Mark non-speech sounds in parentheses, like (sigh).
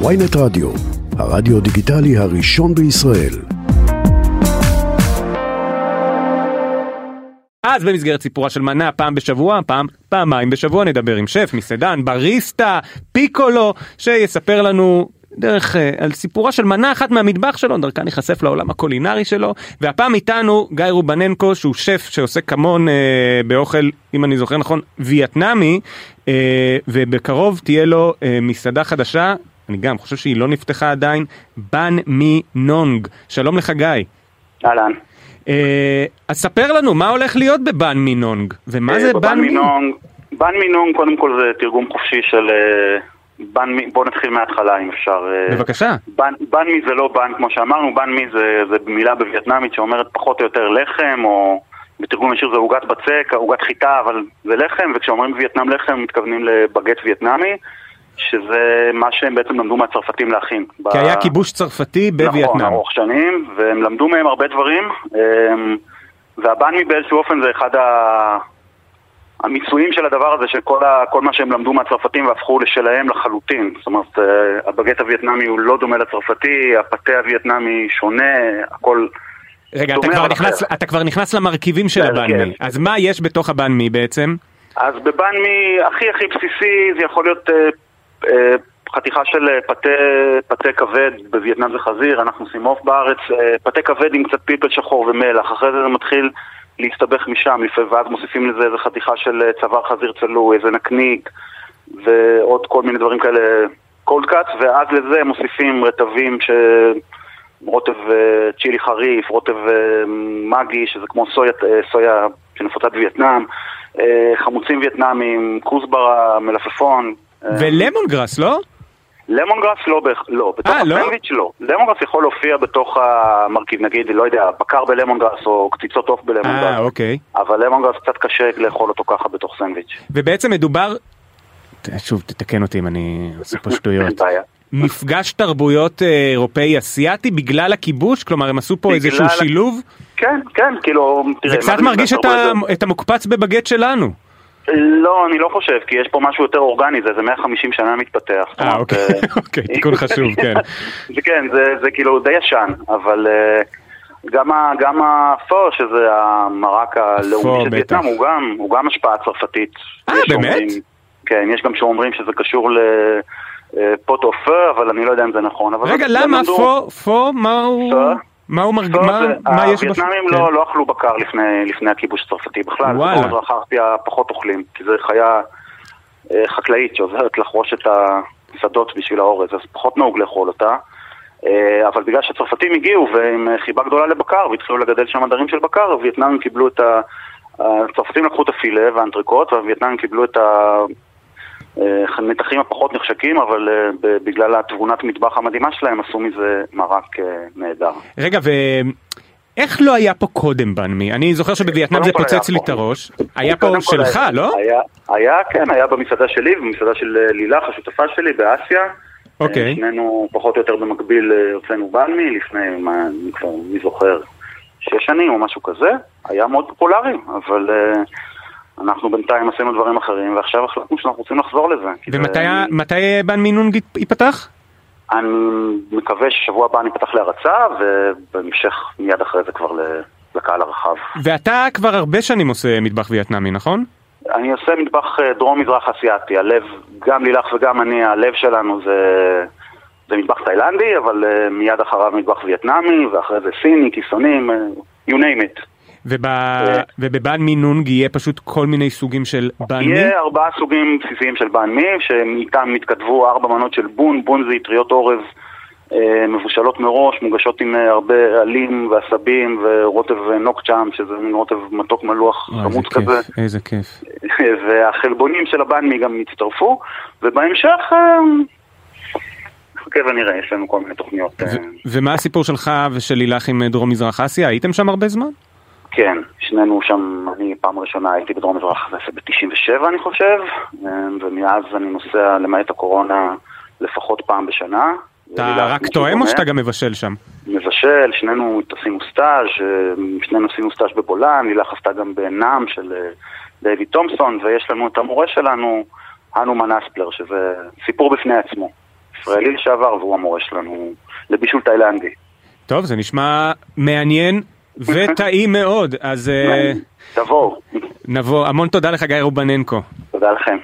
ויינט רדיו, הרדיו דיגיטלי הראשון בישראל. אז במסגרת סיפורה של מנה פעם בשבוע, פעם, פעמיים בשבוע נדבר עם שף, מסעדן, בריסטה, פיקולו, שיספר לנו דרך, uh, על סיפורה של מנה אחת מהמטבח שלו, דרכה ניחשף לעולם הקולינרי שלו, והפעם איתנו גיא רובננקו שהוא שף שעושה כמון uh, באוכל, אם אני זוכר נכון, וייטנאמי, uh, ובקרוב תהיה לו uh, מסעדה חדשה, אני גם חושב שהיא לא נפתחה עדיין, בן מי נונג. שלום לך גיא. אהלן. Uh, אז ספר לנו מה הולך להיות בבן מי נונג, ומה זה בן מי? נונג? בן מי נונג קודם כל זה תרגום חופשי של בן מי, בוא נתחיל מההתחלה אם אפשר. בבקשה. בן, בן מי זה לא בן כמו שאמרנו, בן מי זה, זה מילה בווייטנאמית שאומרת פחות או יותר לחם, או בתרגום ישיר זה עוגת בצק, עוגת חיטה, אבל זה לחם, וכשאומרים וייטנאם לחם מתכוונים לבגט וייטנאמי, שזה מה שהם בעצם למדו מהצרפתים להכין. כי ב... היה כיבוש צרפתי בווייטנאם. נכון, ארוך שנים, והם למדו מהם הרבה דברים, והבאן מי באיזשהו אופן זה אחד ה... המיצויים של הדבר הזה, של כל, ה, כל מה שהם למדו מהצרפתים והפכו לשלהם לחלוטין. זאת אומרת, הבגט הווייטנאמי הוא לא דומה לצרפתי, הפטה הווייטנאמי שונה, הכל... רגע, אתה כבר, נכנס, אתה כבר נכנס למרכיבים של הבן מי. אז מה יש בתוך הבן מי בעצם? אז בבן מי הכי הכי בסיסי זה יכול להיות אה, אה, חתיכה של פתה, פתה כבד, בווייטנאם זה חזיר, אנחנו עושים עוף בארץ, אה, פתה כבד עם קצת פלפל שחור ומלח, אחרי זה זה מתחיל... להסתבך משם, ואז מוסיפים לזה איזה חתיכה של צוואר חזיר צלוי, איזה נקניק ועוד כל מיני דברים כאלה, cold cut, ואז לזה מוסיפים רטבים ש... רוטב צ'ילי חריף, רוטב מגי, שזה כמו סויה, סויה שנפוצה בווייטנאם, חמוצים וייטנאמים, כוסברה, מלפפון. ולמון גראס, לא? למון גראס לא, לא, בתוך הסנדוויץ' לא. למון גראס יכול להופיע בתוך המרכיב, נגיד, לא יודע, בקר בלמון גראס או קציצות עוף בלמון גראס. אה, אוקיי. אבל למון גראס קצת קשה לאכול אותו ככה בתוך סנדוויץ'. ובעצם מדובר, שוב, תתקן אותי אם אני עושה פה שטויות. (laughs) מפגש תרבויות אירופאי-אסיאתי בגלל הכיבוש? כלומר, הם עשו פה איזשהו שילוב? כן, כן, כאילו, זה קצת מרגיש את המוקפץ בבגט שלנו. לא, אני לא חושב, כי יש פה משהו יותר אורגני, זה איזה 150 שנה מתפתח. אה, אוקיי, (laughs) אוקיי, תיקון חשוב, כן. (laughs) זה כן, זה כאילו די ישן, אבל גם הפו, שזה המרק הלאומי של וייטנאם, הוא גם השפעה צרפתית. אה, באמת? כן, יש גם שאומרים שזה קשור לפוט או פו, אבל אני לא יודע אם זה נכון. רגע, למה פו, פו, מה הוא... מה הוא מרגיש, מה יש בש... הווייטנאמים לא, לא אכלו בקר לפני, לפני הכיבוש הצרפתי בכלל, וואלה. במזרח ארציה פחות אוכלים, כי זו חיה אה, חקלאית שעוזרת לחרוש את השדות בשביל האורז, אז פחות נהוג לאכול אותה. אה, אבל בגלל שהצרפתים הגיעו ועם חיבה גדולה לבקר והתחילו לגדל שם עדרים של בקר, הווייטנאמים קיבלו את ה... הצרפתים לקחו את הפילה והאנטריקוט, והווייטנאמים קיבלו את ה... נתחים הפחות נחשקים, אבל uh, בגלל התבונת מטבח המדהימה שלהם עשו מזה מרק uh, נהדר. רגע, ואיך לא היה פה קודם בנמי? אני זוכר שבווייטנאם זה פוצץ לי את הראש. היה פה שלך, לא? היה, כן, היה במסעדה שלי, במסעדה של לילך, השותפה שלי, באסיה. אוקיי. שנינו פחות או יותר במקביל הוצאנו בנמי, לפני, מה, אני כבר, מי זוכר, שש שנים או משהו כזה. היה מאוד פופולרי, אבל... אנחנו בינתיים עשינו דברים אחרים, ועכשיו החלטנו שאנחנו רוצים לחזור לזה. ומתי זה... בן מינונג ייפתח? אני מקווה ששבוע הבא אני אפתח להרצה, ובהמשך מיד אחרי זה כבר לקהל הרחב. ואתה כבר הרבה שנים עושה מטבח וייטנאמי, נכון? אני עושה מטבח דרום-מזרח אסיאתי, הלב, גם לילך וגם אני, הלב שלנו זה, זה מטבח תאילנדי, אבל מיד אחריו מטבח וייטנאמי, ואחרי זה סיני, כיסונים, you name it. וב... ובבן מי נונג יהיה פשוט כל מיני סוגים של בן מי? יהיה ארבעה סוגים בסיסיים של בן מי, שאיתם התכתבו ארבע מנות של בון, בון זה אטריות אורז אה, מבושלות מראש, מוגשות עם אה, הרבה עלים ועשבים ורוטב נוקצ'אם, שזה מין רוטב מתוק מלוח חמוץ כזה. כיף, איזה כיף. (laughs) והחלבונים של הבן מי גם הצטרפו, ובהמשך... אה, נחכה ונראה, יש לנו כל מיני תוכניות. ומה הסיפור שלך ושל לילך עם דרום מזרח אסיה? הייתם שם הרבה זמן? כן, שנינו שם, אני פעם ראשונה הייתי בדרום מזרח אסיה ב-97 אני חושב, ומאז אני נוסע למעט הקורונה לפחות פעם בשנה. אתה רק תואם או שאתה גם מבשל שם? מבשל, שנינו עשינו סטאז', שנינו עשינו סטאז' בבולן, לילך עשתה גם בנאם של דייוויד תומפסון, ויש לנו את המורה שלנו, הנו מנספלר, שזה סיפור בפני עצמו. ישראלי לשעבר, והוא המורה שלנו לבישול תאילנדי. טוב, זה נשמע מעניין וטעים מאוד, אז אה, תבואו, נבוא. המון תודה לך, גיא רובננקו. תודה לכם.